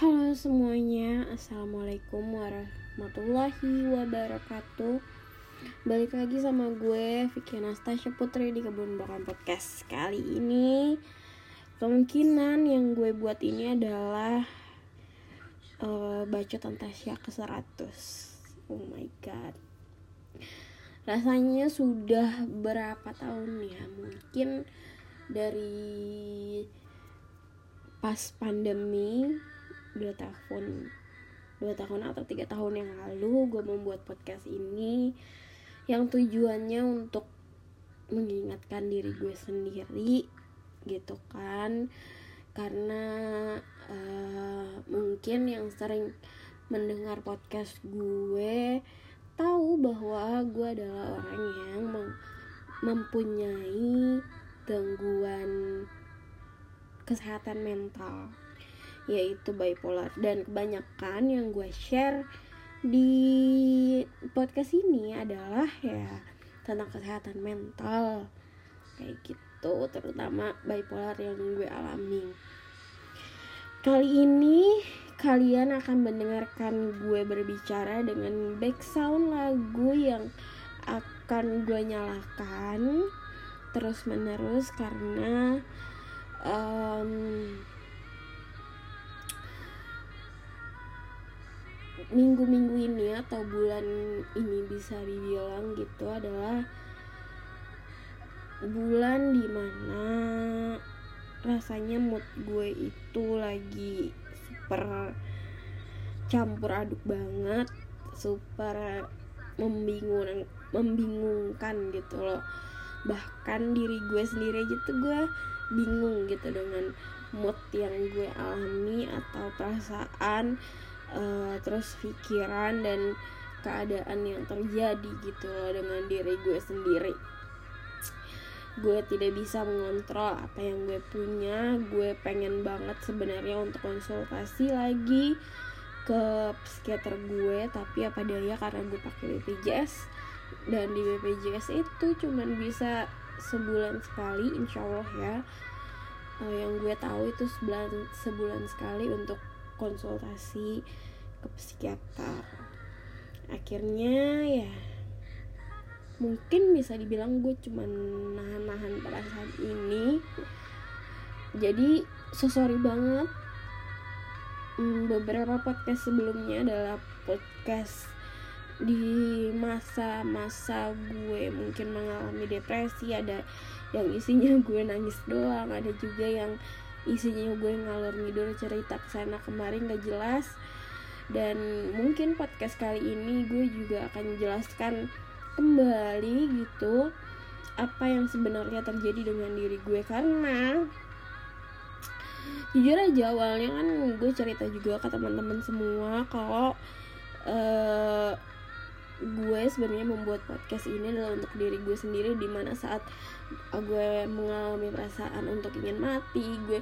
Halo semuanya, Assalamualaikum warahmatullahi wabarakatuh. Balik lagi sama gue, Vicky Anastasia Putri di Kebun Bakan Podcast. Kali ini, kemungkinan yang gue buat ini adalah uh, Bacot Tasya ke 100 Oh my god. Rasanya sudah berapa tahun ya? Mungkin dari pas pandemi dua tahun dua tahun atau tiga tahun yang lalu gue membuat podcast ini yang tujuannya untuk mengingatkan diri gue sendiri gitu kan. Karena uh, mungkin yang sering mendengar podcast gue tahu bahwa gue adalah orang yang mem mempunyai gangguan kesehatan mental yaitu bipolar. Dan kebanyakan yang gue share di podcast ini adalah ya tentang kesehatan mental. Kayak gitu terutama bipolar yang gue alami. Kali ini kalian akan mendengarkan gue berbicara dengan background lagu yang akan gue nyalakan terus menerus karena um, minggu-minggu ini atau bulan ini bisa dibilang gitu adalah bulan di mana rasanya mood gue itu lagi super campur aduk banget super membingung membingungkan gitu loh. Bahkan diri gue sendiri aja tuh gue bingung gitu dengan mood yang gue alami atau perasaan uh, terus pikiran dan keadaan yang terjadi gitu loh dengan diri gue sendiri. Gue tidak bisa mengontrol apa yang gue punya. Gue pengen banget sebenarnya untuk konsultasi lagi ke psikiater gue tapi apa daya karena gue pakai BPJS dan di BPJS itu cuman bisa sebulan sekali insya Allah ya. Uh, yang gue tahu itu sebulan sebulan sekali untuk konsultasi ke psikiater. Akhirnya ya mungkin bisa dibilang gue cuman nahan-nahan perasaan ini. Jadi so sorry banget. Hmm, beberapa podcast sebelumnya adalah podcast di masa-masa gue mungkin mengalami depresi. Ada yang isinya gue nangis doang ada juga yang isinya gue ngalor ngidul cerita ke sana kemarin gak jelas. Dan mungkin podcast kali ini gue juga akan jelaskan kembali gitu apa yang sebenarnya terjadi dengan diri gue. Karena jujur aja awalnya kan gue cerita juga ke teman-teman semua kalau uh, gue sebenarnya membuat podcast ini adalah untuk diri gue sendiri di mana saat gue mengalami perasaan untuk ingin mati gue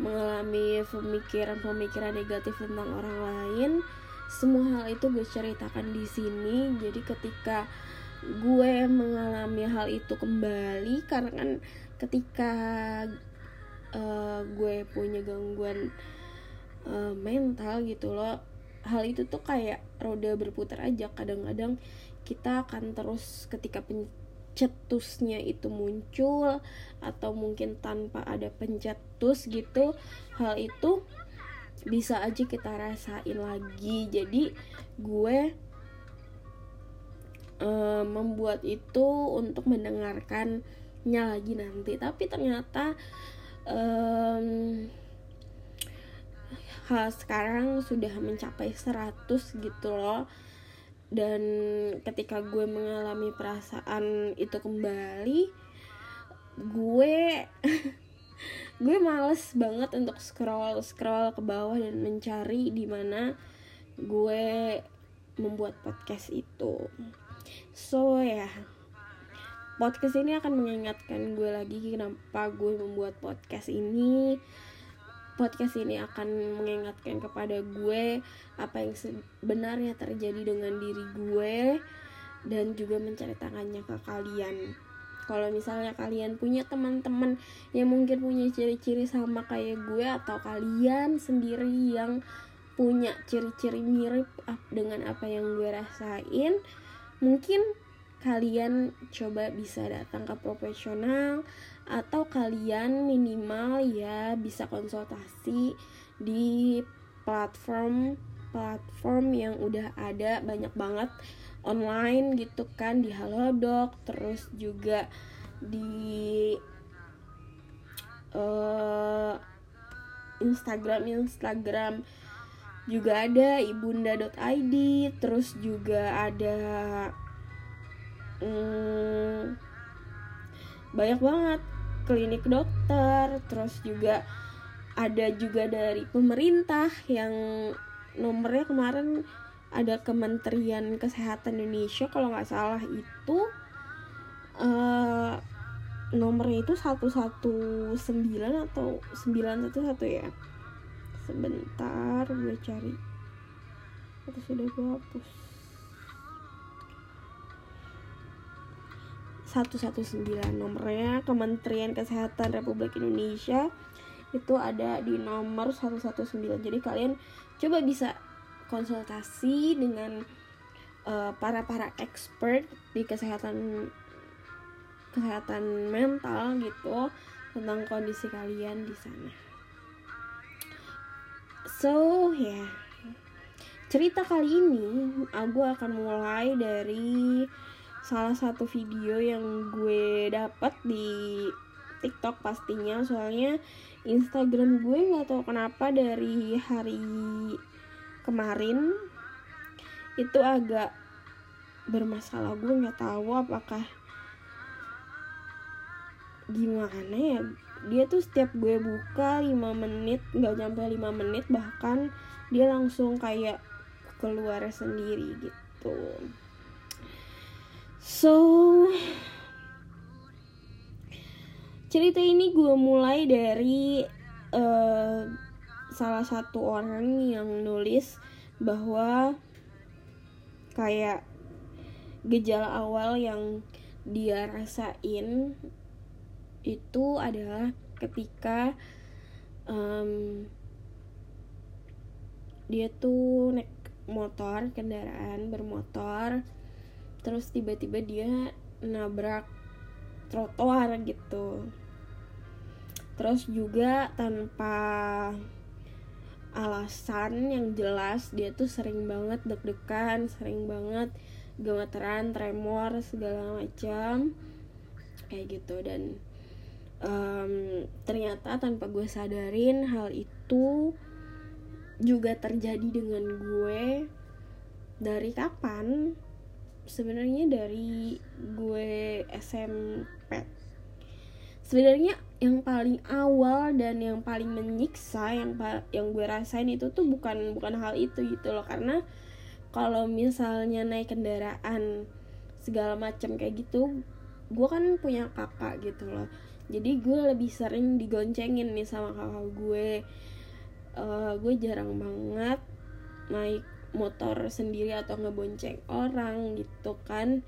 mengalami pemikiran-pemikiran negatif tentang orang lain semua hal itu gue ceritakan di sini. Jadi ketika gue mengalami hal itu kembali karena kan ketika uh, gue punya gangguan uh, mental gitu loh hal itu tuh kayak roda berputar aja. Kadang-kadang kita akan terus ketika pencetusnya itu muncul atau mungkin tanpa ada pencetus gitu hal itu bisa aja kita rasain lagi. Jadi gue uh, membuat itu untuk mendengarkannya lagi nanti. Tapi ternyata um, sekarang sudah mencapai 100 gitu loh. Dan ketika gue mengalami perasaan itu kembali gue gue males banget untuk scroll scroll ke bawah dan mencari di mana gue membuat podcast itu. So ya podcast ini akan mengingatkan gue lagi kenapa gue membuat podcast ini podcast ini akan mengingatkan kepada gue apa yang sebenarnya terjadi dengan diri gue dan juga menceritakannya ke kalian. Kalau misalnya kalian punya teman-teman yang mungkin punya ciri-ciri sama kayak gue atau kalian sendiri yang punya ciri-ciri mirip dengan apa yang gue rasain mungkin kalian coba bisa datang ke profesional atau kalian minimal ya bisa konsultasi di platform platform yang udah ada banyak banget online gitu kan di Halodoc terus juga di uh, Instagram Instagram juga ada ibunda.id terus juga ada hmm, banyak banget klinik dokter terus juga ada juga dari pemerintah yang nomornya kemarin ada Kementerian Kesehatan Indonesia kalau nggak salah itu uh, nomornya itu 119 atau 911 ya. Sebentar gue cari. Atau sudah gue hapus 119 nomornya Kementerian Kesehatan Republik Indonesia itu ada di nomor 119 jadi kalian coba bisa konsultasi dengan uh, para para expert di kesehatan kesehatan mental gitu tentang kondisi kalian di sana. So ya. Yeah. cerita kali ini aku akan mulai dari salah satu video yang gue dapat di TikTok pastinya. Soalnya Instagram gue nggak tahu kenapa dari hari kemarin itu agak bermasalah. Gue nggak tahu apakah gimana ya. Dia tuh setiap gue buka 5 menit nggak nyampe 5 menit bahkan dia langsung kayak keluar sendiri gitu So cerita ini gue mulai dari uh, salah satu orang yang nulis bahwa kayak gejala awal yang dia rasain itu adalah ketika um, dia tuh naik motor kendaraan bermotor terus tiba-tiba dia nabrak trotoar gitu. Terus juga tanpa alasan yang jelas dia tuh sering banget deg-degan sering banget gemeteran tremor segala macam. Kayak gitu. Dan um, ternyata tanpa gue sadarin hal itu juga terjadi dengan gue. Dari kapan sebenarnya dari gue SMP sebenarnya yang paling awal dan yang paling menyiksa yang yang gue rasain itu tuh bukan bukan hal itu gitu loh. Karena kalau misalnya naik kendaraan segala macam kayak gitu gue kan punya kakak gitu loh. Jadi gue lebih sering digoncengin nih sama kakak gue. Uh, gue jarang banget naik motor sendiri atau ngebonceng orang gitu kan.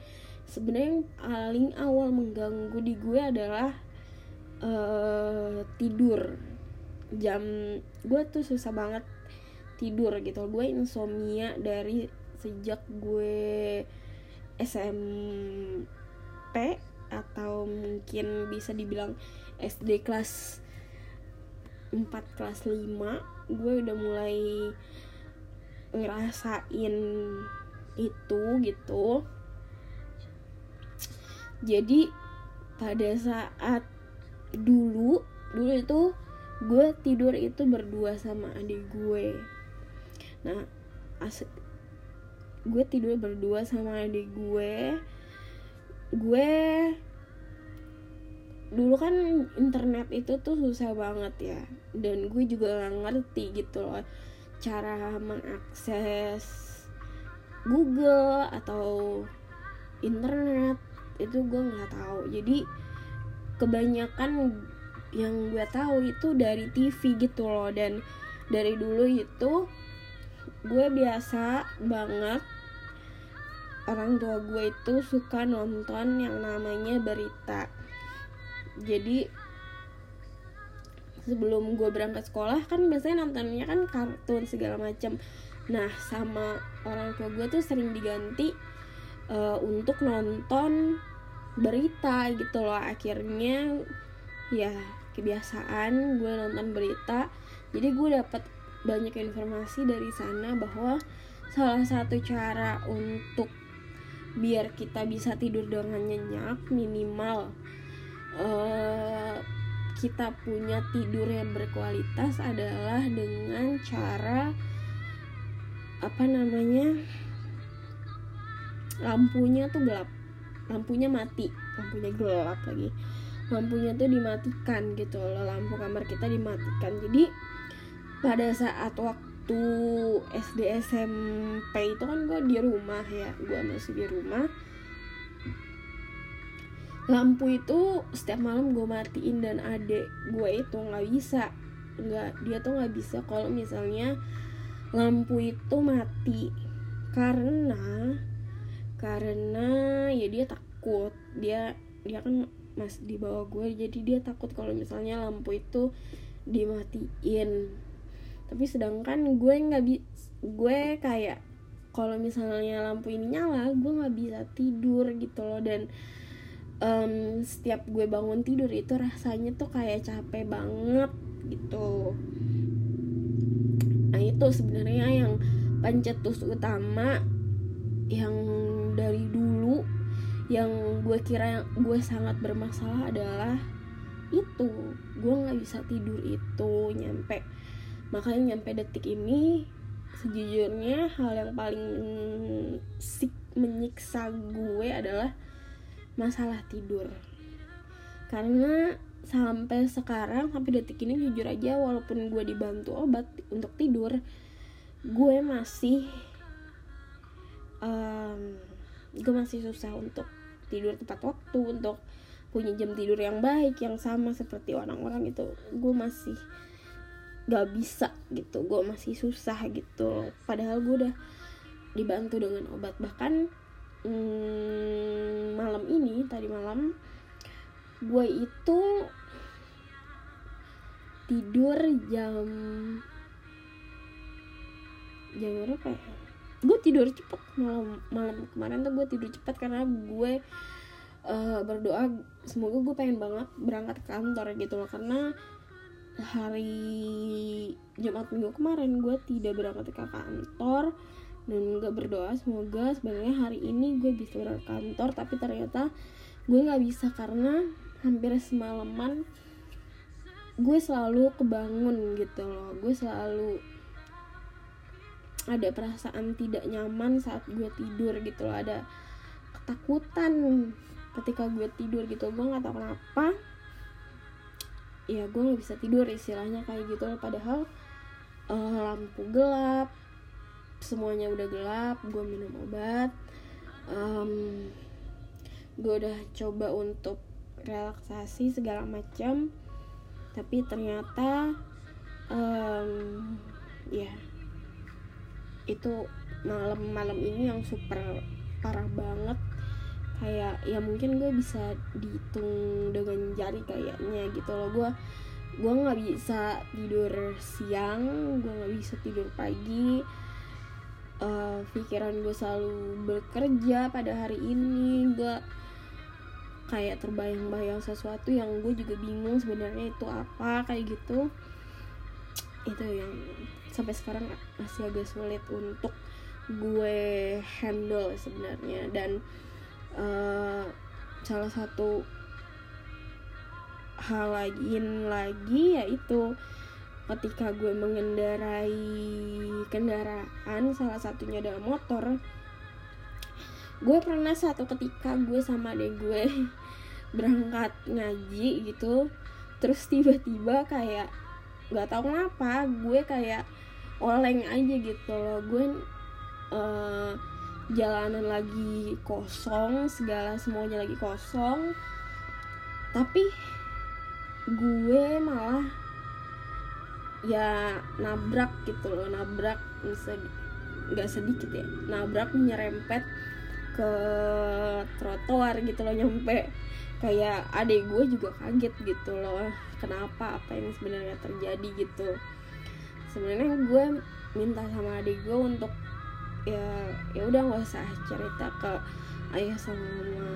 Sebenarnya yang paling awal mengganggu di gue adalah uh, tidur. Jam gue tuh susah banget tidur gitu. Gue insomnia dari sejak gue SMP atau mungkin bisa dibilang SD kelas 4 kelas 5 gue udah mulai ngerasain itu gitu. Jadi pada saat dulu dulu itu gue tidur itu berdua sama adik gue. Nah asik gue tidur berdua sama adik gue. Gue dulu kan internet itu tuh susah banget ya. Dan gue juga gak ngerti gitu loh cara mengakses Google atau internet itu gue nggak tahu. Jadi kebanyakan yang gue tahu itu dari TV gitu loh. Dan dari dulu itu gue biasa banget orang tua gue itu suka nonton yang namanya berita. Jadi sebelum gue berangkat sekolah kan biasanya nontonnya kan kartun segala macam nah sama orang tua gue tuh sering diganti uh, untuk nonton berita gitu loh. Akhirnya ya kebiasaan gue nonton berita. Jadi gue dapat banyak informasi dari sana bahwa salah satu cara untuk biar kita bisa tidur dengan nyenyak minimal uh, kita punya tidur yang berkualitas adalah dengan cara apa namanya lampunya tuh gelap. Lampunya mati lampunya gelap lagi. Lampunya tuh dimatikan gitu loh lampu kamar kita dimatikan. Jadi pada saat waktu SD SMP itu kan gue di rumah ya gue masih di rumah lampu itu setiap malam gue matiin dan adek gue itu nggak bisa. Nggak dia tuh nggak bisa kalau misalnya lampu itu mati. Karena karena ya dia takut. Dia dia kan mas di bawah gue jadi dia takut kalau misalnya lampu itu dimatiin. Tapi sedangkan gue nggak bi gue kayak kalau misalnya lampu ini nyala gue nggak bisa tidur gitu loh. Dan um, setiap gue bangun tidur itu rasanya tuh kayak capek banget gitu. Nah itu sebenarnya yang pencetus utama yang dari dulu yang gue kira gue sangat bermasalah adalah itu. Gue nggak bisa tidur itu nyampe. Makanya nyampe detik ini sejujurnya hal yang paling sik menyiksa gue adalah masalah tidur. Karena sampai sekarang sampai detik ini jujur aja walaupun gue dibantu obat untuk tidur gue masih um, gue masih susah untuk tidur tepat waktu untuk punya jam tidur yang baik yang sama seperti orang-orang itu. Gue masih gak bisa gitu gue masih susah gitu. Padahal gue udah dibantu dengan obat. Bahkan hmm, malam ini tadi malam gue itu tidur jam jam berapa ya? Gue tidur cepet malam malam kemarin tuh gue tidur cepet karena gue uh, berdoa semoga gue pengen banget berangkat ke kantor gitu loh karena hari Jumat minggu kemarin gue tidak berangkat ke kantor dan gak berdoa semoga sebenarnya hari ini gue bisa berangkat kantor tapi ternyata gue nggak bisa karena hampir semalaman gue selalu kebangun gitu loh. Gue selalu ada perasaan tidak nyaman saat gue tidur gitu loh. Ada ketakutan ketika gue tidur gitu. Gue nggak tahu kenapa. Ya gue nggak bisa tidur istilahnya kayak gitu loh. Padahal uh, lampu gelap semuanya udah gelap gue minum obat um, gue udah coba untuk relaksasi segala macam tapi ternyata um, ya itu malam-malam ini yang super parah banget. Kayak ya mungkin gue bisa dihitung dengan jari kayaknya gitu loh. Gue gue nggak bisa tidur siang gue nggak bisa tidur pagi uh, pikiran gue selalu bekerja pada hari ini. Gue kayak terbayang-bayang sesuatu yang gue juga bingung sebenarnya itu apa kayak gitu. Itu yang sampai sekarang masih agak sulit untuk gue handle sebenarnya. Dan uh, salah satu hal lagi lagi yaitu ketika gue mengendarai kendaraan salah satunya adalah motor gue pernah satu ketika gue sama adek gue berangkat ngaji gitu terus tiba-tiba kayak nggak tahu kenapa gue kayak oleng aja gitu loh. Gue uh, jalanan lagi kosong segala semuanya lagi kosong tapi gue malah ya nabrak gitu loh nabrak nggak sedikit ya nabrak nyerempet ke trotoar gitu loh nyampe kayak adik gue juga kaget gitu loh kenapa? Apa yang sebenarnya terjadi? gitu. Sebenarnya gue minta sama adik gue untuk ya ya udah nggak usah cerita ke ayah sama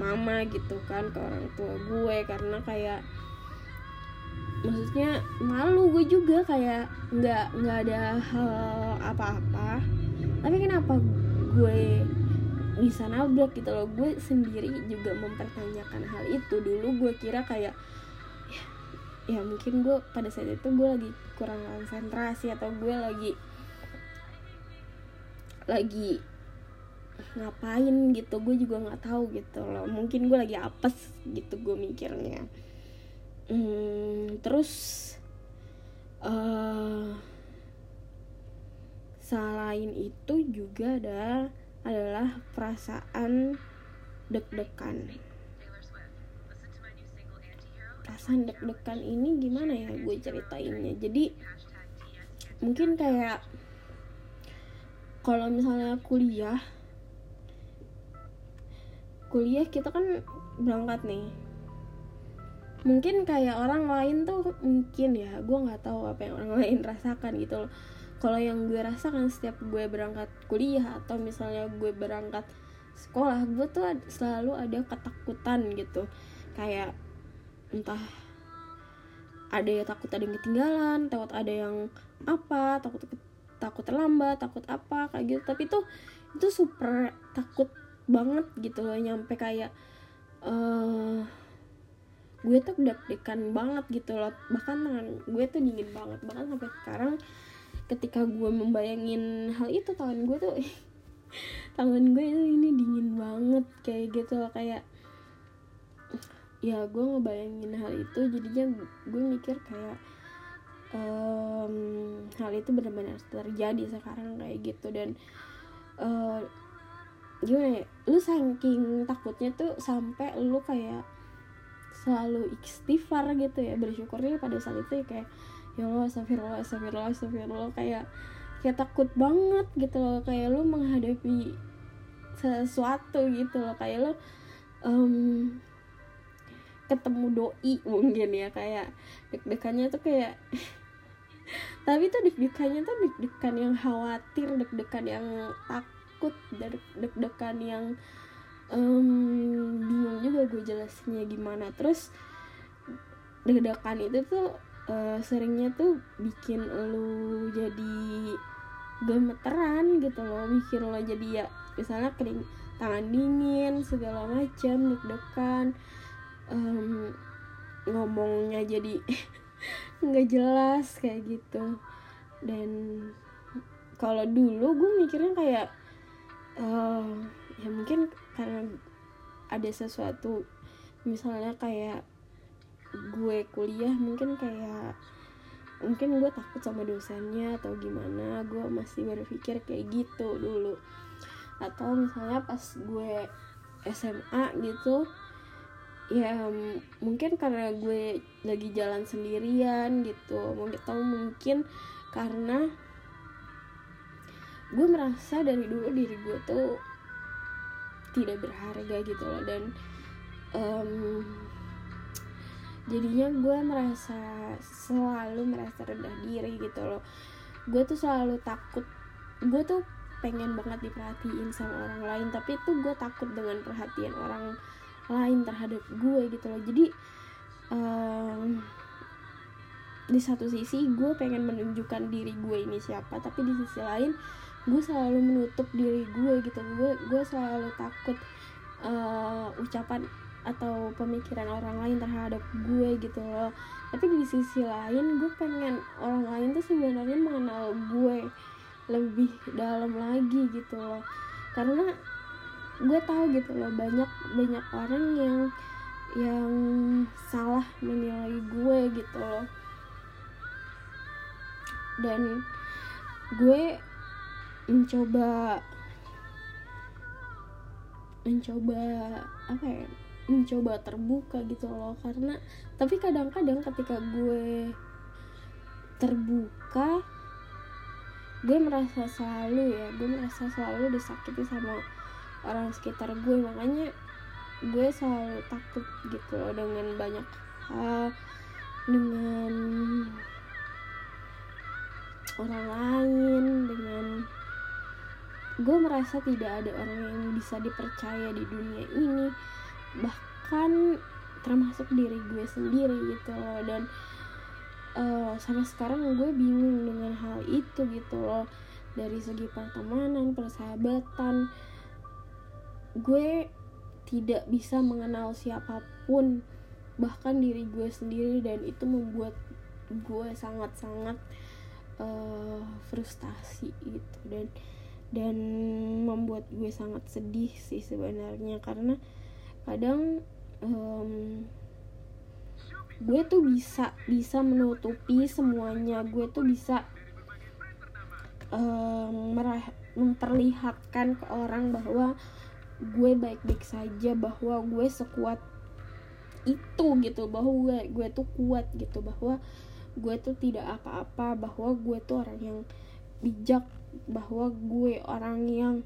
mama gitu kan ke orang tua gue karena kayak maksudnya malu gue juga kayak nggak nggak ada hal apa-apa. Tapi kenapa gue bisa nabrak gitu loh? Gue sendiri juga mempertanyakan hal itu. Dulu gue kira kayak ya, ya mungkin gue pada saat itu gue lagi kurang konsentrasi atau gue lagi lagi ngapain gitu. Gue juga nggak tahu gitu loh. Mungkin gue lagi apes gitu gue mikirnya hmm, terus uh, selain itu juga ada adalah perasaan deg-degan. Perasaan deg-degan ini gimana ya gue ceritainnya? Jadi mungkin kayak kalau misalnya kuliah kuliah kita kan berangkat nih mungkin kayak orang lain tuh mungkin ya gue nggak tahu apa yang orang lain rasakan gitu loh. Kalau yang gue rasakan setiap gue berangkat kuliah atau misalnya gue berangkat sekolah gue tuh selalu ada ketakutan gitu. Kayak entah ada yang takut ada yang ketinggalan takut ada yang apa takut takut terlambat takut apa kayak gitu. Tapi tuh itu super takut banget gitu loh nyampe kayak uh, gue tuh deg-degan banget gitu loh. Bahkan tangan gue tuh dingin banget. Bahkan sampai sekarang ketika gue membayangin hal itu tangan gue tuh tangan gue itu ini dingin banget kayak gitu loh. Kayak ya gue ngebayangin hal itu jadinya gue mikir kayak um, hal itu benar-benar terjadi sekarang kayak gitu. Dan uh, gimana ya lu saking takutnya tuh sampai lu kayak selalu istighfar gitu ya bersyukurnya pada saat itu ya kayak ya Allah astagfirullah astagfirullah astagfirullah. Kayak kayak takut banget gitu loh kayak lu menghadapi sesuatu gitu loh kayak lu um, ketemu doi mungkin ya kayak deg-degannya tuh kayak tapi tuh deg-degannya tuh deg-degan yang khawatir deg-degan yang takut deg-degan yang um, bingung juga gue jelasinnya gimana. Terus deg-degan itu tuh uh, seringnya tuh bikin lu jadi gemeteran gitu loh. Bikin lo jadi ya misalnya kering tangan dingin segala macam deg-degan. Um, ngomongnya jadi nggak jelas kayak gitu. Dan kalau dulu gue mikirnya kayak uh, ya mungkin karena ada sesuatu misalnya kayak gue kuliah mungkin kayak mungkin gue takut sama dosennya atau gimana gue masih berpikir kayak gitu dulu. Atau misalnya pas gue SMA gitu ya mungkin karena gue lagi jalan sendirian gitu. Mungkin atau mungkin karena gue merasa dari dulu diri gue tuh tidak berharga gitu loh. Dan um, jadinya gue merasa selalu merasa rendah diri gitu loh. Gue tuh selalu takut gue tuh pengen banget diperhatiin sama orang lain tapi itu gue takut dengan perhatian orang lain terhadap gue gitu loh. Jadi um, di satu sisi gue pengen menunjukkan diri gue ini siapa tapi di sisi lain gue selalu menutup diri gue gitu. Gue gue selalu takut uh, ucapan atau pemikiran orang lain terhadap gue gitu loh. Tapi di sisi lain gue pengen orang lain tuh sebenarnya mengenal gue lebih dalam lagi gitu loh. Karena gue tahu gitu loh banyak banyak orang yang yang salah menilai gue gitu loh. Dan gue mencoba mencoba apa ya mencoba terbuka gitu loh. Karena tapi kadang-kadang ketika gue terbuka gue merasa selalu ya gue merasa selalu disakiti sama orang sekitar gue. Makanya gue selalu takut gitu loh dengan banyak hal dengan orang lain dengan gue merasa tidak ada orang yang bisa dipercaya di dunia ini. Bahkan termasuk diri gue sendiri gitu loh. Dan uh, sampai sekarang gue bingung dengan hal itu gitu loh. Dari segi pertemanan persahabatan gue tidak bisa mengenal siapa pun bahkan diri gue sendiri. Dan itu membuat gue sangat-sangat uh, frustasi gitu. Dan dan membuat gue sangat sedih sih sebenarnya. Karena kadang um, gue tuh bisa bisa menutupi semuanya. Gue tuh bisa um, merah, memperlihatkan ke orang bahwa gue baik-baik saja bahwa gue sekuat itu gitu bahwa gue gue tuh kuat gitu bahwa gue tuh tidak apa-apa bahwa gue tuh orang yang bijak bahwa gue orang yang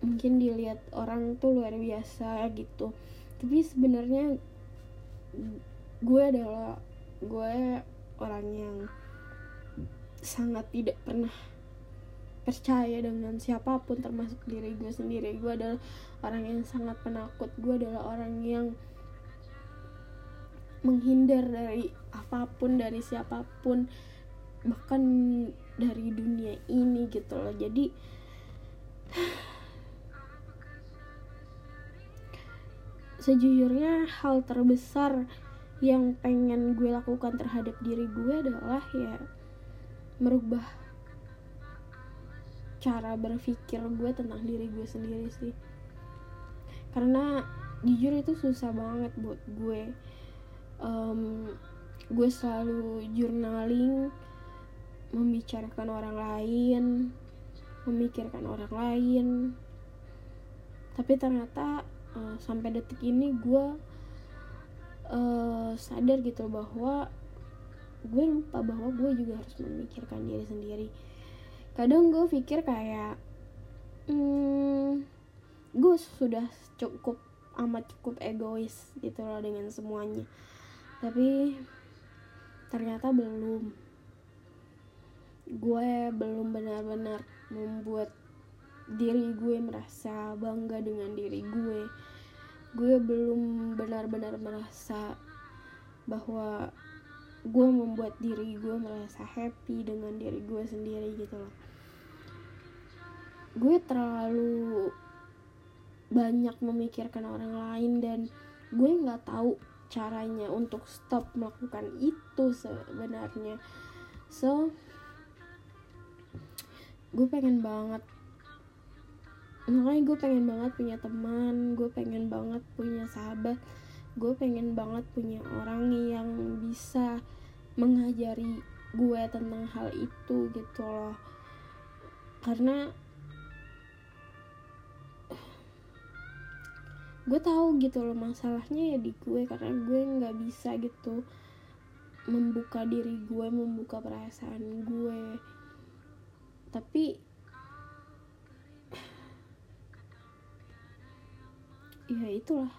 mungkin dilihat orang tuh luar biasa gitu. Tapi sebenarnya gue adalah gue orang yang sangat tidak pernah percaya dengan siapa pun termasuk diri gue sendiri. Gue adalah orang yang sangat penakut. Gue adalah orang yang menghindar dari apa pun dari siapa pun. Bahkan dari dunia ini gitu loh. Jadi sejujurnya hal terbesar yang pengen gue lakukan terhadap diri gue adalah ya merubah cara berpikir gue tentang diri gue sendiri sih. Karena jujur itu susah banget buat gue. Um, gue selalu journaling membicarakan orang lain. Memikirkan orang lain. Tapi ternyata uh, sampai detik ini gue uh, sadar gitu bahwa gue lupa bahwa gue juga harus memikirkan diri sendiri. Kadang gue pikir kayak hmm, gue sudah cukup amat cukup egois gitu loh dengan semuanya. Tapi ternyata belum gue belum benar-benar membuat diri gue merasa bangga dengan diri gue. Gue belum benar-benar merasa bahwa gue membuat diri gue merasa happy dengan diri gue sendiri gitu loh. Gue terlalu banyak memikirkan orang lain dan gue nggak tahu caranya untuk stop melakukan itu sebenarnya. So gue pengen banget. Makanya gue pengen banget punya teman gue pengen banget punya sahabat gue pengen banget punya orang yang bisa mengajari gue tentang hal itu gitu loh. Karena gue tahu gitu loh masalahnya ya di gue karena gue nggak bisa gitu membuka diri gue membuka perasaan gue tapi ya itulah.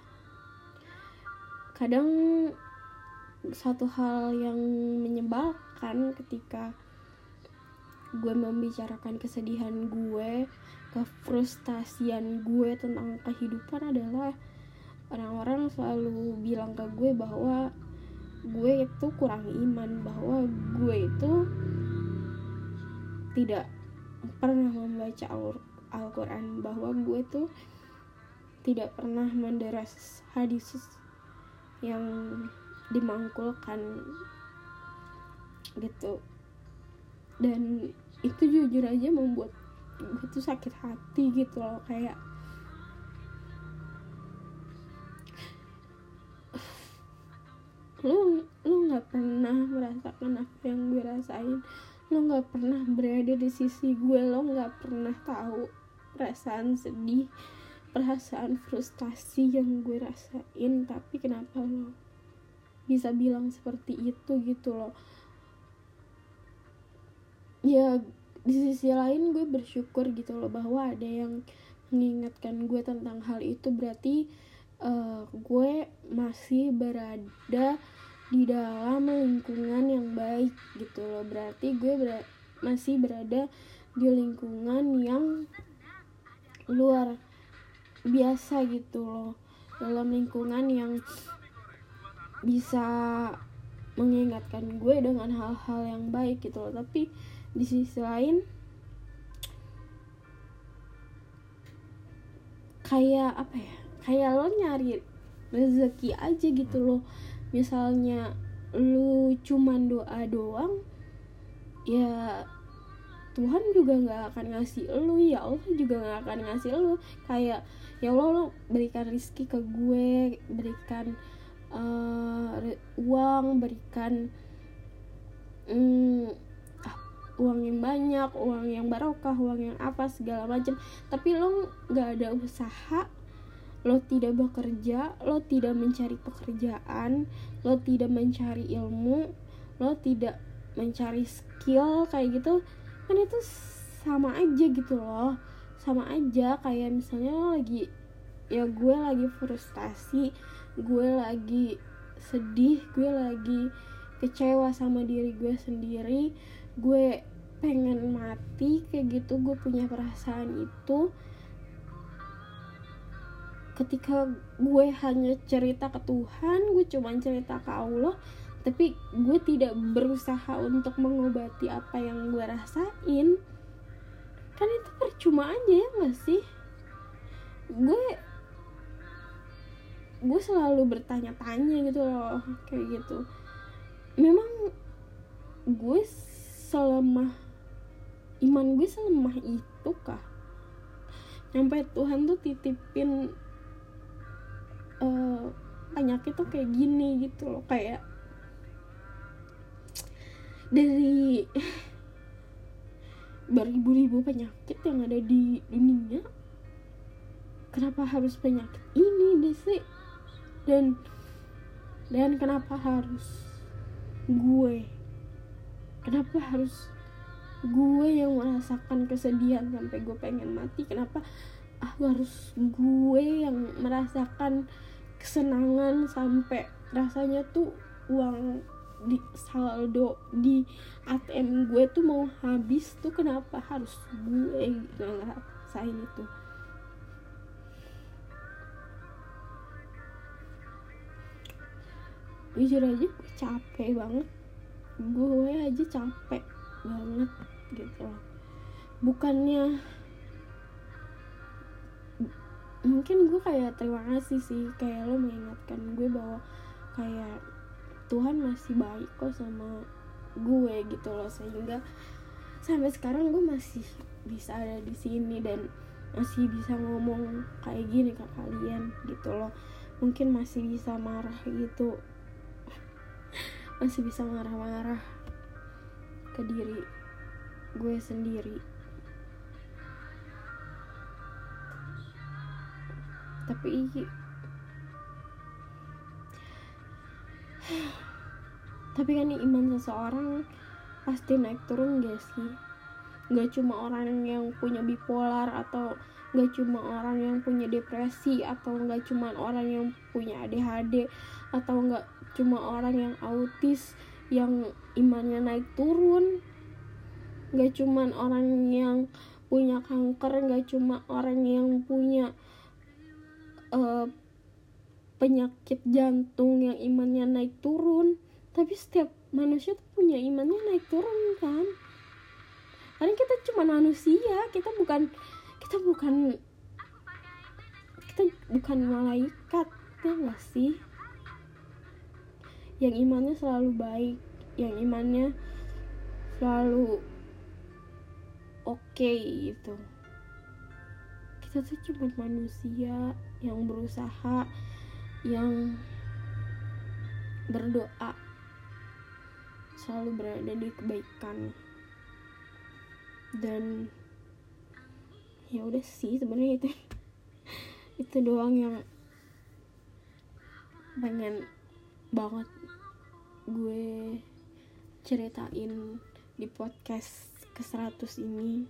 Kadang satu hal yang menyebalkan ketika gue membicarakan kesedihan gue kefrustasian gue tentang kehidupan adalah orang-orang selalu bilang ke gue bahwa gue itu kurang iman bahwa gue itu tidak pernah membaca Al-Quran bahwa gue tuh tidak pernah menderas hadis yang dimangkulkan gitu. Dan itu jujur aja membuat gue tuh sakit hati gitu loh kayak lu lu nggak pernah merasakan apa yang gue rasain lu nggak pernah berada di sisi gue lo nggak pernah tahu perasaan sedih perasaan frustasi yang gue rasain. Tapi kenapa lo bisa bilang seperti itu gitu loh ya di sisi lain gue bersyukur gitu loh bahwa ada yang mengingatkan gue tentang hal itu. Berarti uh, gue masih berada di dalam lingkungan yang baik gitu loh. Berarti gue ber masih berada di lingkungan yang luar biasa gitu loh. Dalam lingkungan yang bisa mengingatkan gue dengan hal-hal yang baik gitu loh. Tapi di sisi lain kayak apa ya? Kayak lo nyari rezeki aja gitu loh misalnya lu cuman doa doang ya Tuhan juga nggak akan ngasih lu ya Allah juga nggak akan ngasih lu. Kayak ya Allah lo berikan rizki ke gue berikan uh, uang berikan um, uang yang banyak uang yang barokah uang yang apa segala macam. Tapi lo nggak ada usaha lo tidak bekerja, lo tidak mencari pekerjaan, lo tidak mencari ilmu, lo tidak mencari skill kayak gitu, kan itu sama aja gitu loh, sama aja kayak misalnya lo lagi ya gue lagi frustasi, gue lagi sedih, gue lagi kecewa sama diri gue sendiri, gue pengen mati kayak gitu, gue punya perasaan itu ketika gue hanya cerita ke Tuhan gue cuma cerita ke Allah tapi gue tidak berusaha untuk mengobati apa yang gue rasain kan itu percuma aja ya gak sih? Gue gue selalu bertanya-tanya gitu loh kayak gitu. Memang gue selemah iman gue selemah itu kah? Sampai Tuhan tuh titipin penyakit tuh kayak gini gitu loh kayak dari beribu-ribu penyakit yang ada di dunia kenapa harus penyakit ini deh dan dan kenapa harus gue? Kenapa harus gue yang merasakan kesedihan sampai gue pengen mati? Kenapa ah harus gue yang merasakan kesenangan sampai rasanya tuh uang di saldo di ATM gue tuh mau habis tuh kenapa harus gue gitu ngerasain itu? Jujur aja gue capek banget. Gue aja capek banget gitu. Bukannya mungkin gue kayak terima kasih sih kayak lo mengingatkan gue bahwa kayak Tuhan masih baik kok sama gue gitu loh sehingga sampai sekarang gue masih bisa ada di sini dan masih bisa ngomong kayak gini ke kalian gitu loh. Mungkin masih bisa marah gitu. Masih bisa marah-marah ke diri gue sendiri tapi tapi kan iman seseorang pasti naik turun gak sih? Gak cuma orang yang punya bipolar atau gak cuma orang yang punya depresi atau gak cuma orang yang punya ADHD atau gak cuma orang yang autis yang imannya naik turun. Gak cuma orang yang punya kanker gak cuma orang yang punya uh, penyakit jantung yang imannya naik turun. Tapi setiap manusia tuh punya imannya naik turun kan? Karena kita cuma manusia kita bukan kita bukan kita bukan malaikat ya gak sih? Yang imannya selalu baik yang imannya selalu oke okay, gitu. Kita tuh cuma manusia yang berusaha yang berdoa selalu berada di kebaikan. Dan ya udah sih sebenarnya itu itu doang yang pengen banget gue ceritain di podcast ke 100 ini.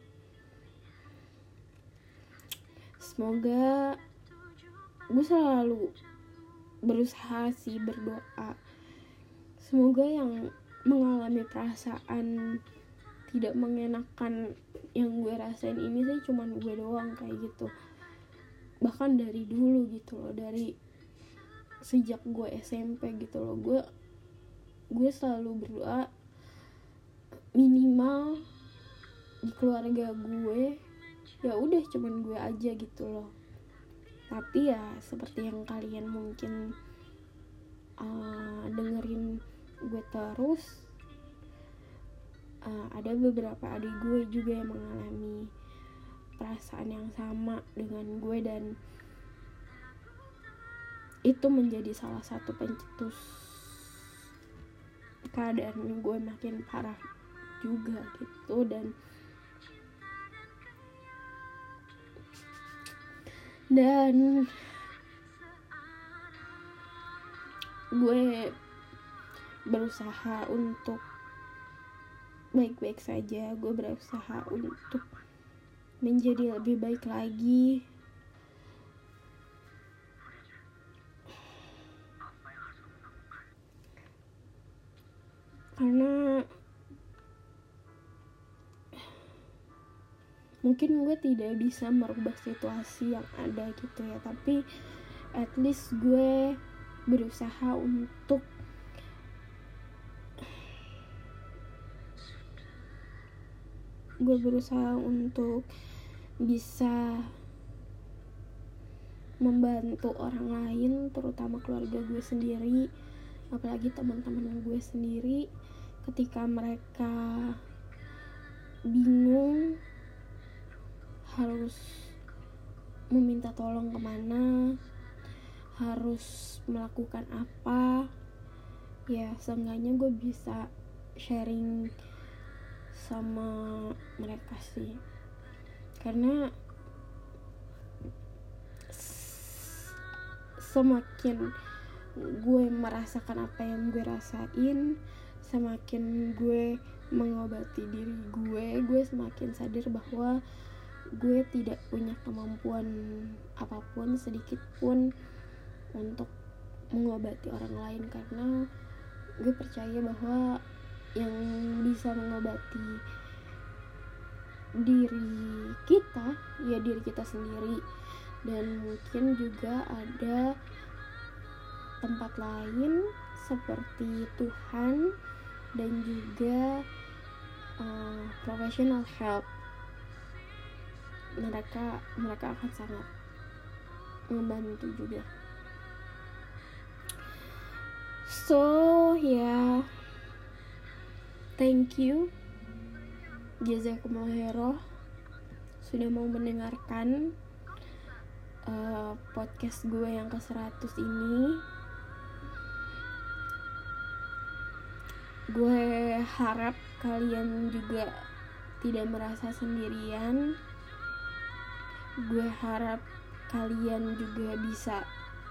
Semoga gue selalu berusaha sih berdoa. Semoga yang mengalami perasaan tidak mengenakan yang gue rasain ini sih cuman gue doang kayak gitu. Bahkan dari dulu gitu loh dari sejak gue SMP gitu loh gue gue selalu berdoa minimal di keluarga gue ya udah cuman gue aja gitu loh tapi ya seperti yang kalian mungkin uh, dengerin gue terus uh, ada beberapa adik gue juga yang mengalami perasaan yang sama dengan gue dan itu menjadi salah satu pencetus keadaan gue makin parah juga gitu. Dan dan gue berusaha untuk baik-baik saja. Gue berusaha untuk menjadi lebih baik lagi. Karena mungkin gue tidak bisa merubah situasi yang ada gitu ya tapi at least gue berusaha untuk gue berusaha untuk bisa membantu orang lain terutama keluarga gue sendiri apalagi teman-teman gue sendiri. Ketika mereka bingung harus meminta tolong ke mana harus melakukan apa. Ya seenggaknya gue bisa sharing sama mereka sih. Karena semakin gue merasakan apa yang gue rasain semakin gue mengobati diri gue gue semakin sadar bahwa gue tidak punya kemampuan apa pun sedikit pun untuk mengobati orang lain karena gue percaya bahwa yang bisa mengobati diri kita ya diri kita sendiri. Dan mungkin juga ada tempat lain seperti Tuhan dan juga uh, professional help mereka mereka akan sangat membantu juga. So ya. Yeah. thank you. Jazakumullah sudah mau mendengarkan uh, podcast gue yang ke 100 ini. Gue harap kalian juga tidak merasa sendirian gue harap kalian juga bisa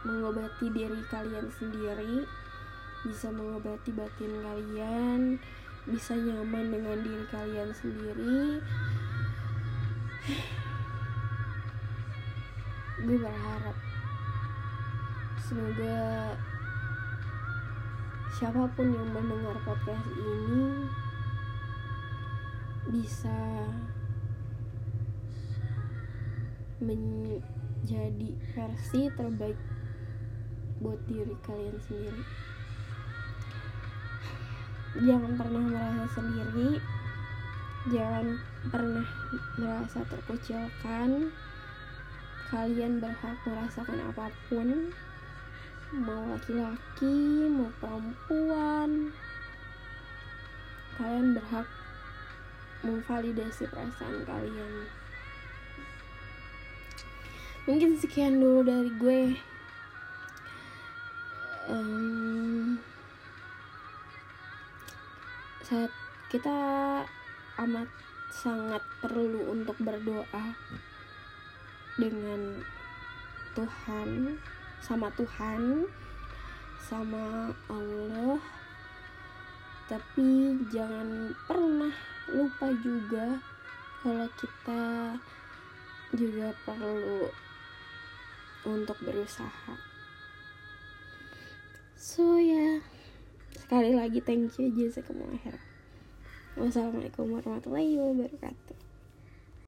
mengobati diri kalian sendiri bisa mengobati batin kalian bisa nyaman dengan diri kalian sendiri. Gue berharap semoga siapa pun yang mendengar podcast ini bisa menjadi versi terbaik buat diri kalian sendiri. Jangan pernah merasa sendiri. Jangan pernah merasa terkucilkan kalian berhak merasakan apa pun. Mau laki-laki mau perempuan. Kalian berhak memvalidasi perasaan kalian mungkin sekian dulu dari gue. Um, saat kita amat sangat perlu untuk berdoa dengan Tuhan sama Tuhan sama Allah. Tapi jangan pernah lupa juga kalau kita juga perlu untuk berusaha. So ya. Yeah. sekali lagi thank you Jessica Mahir wassalamualaikum warahmatullahi wabarakatuh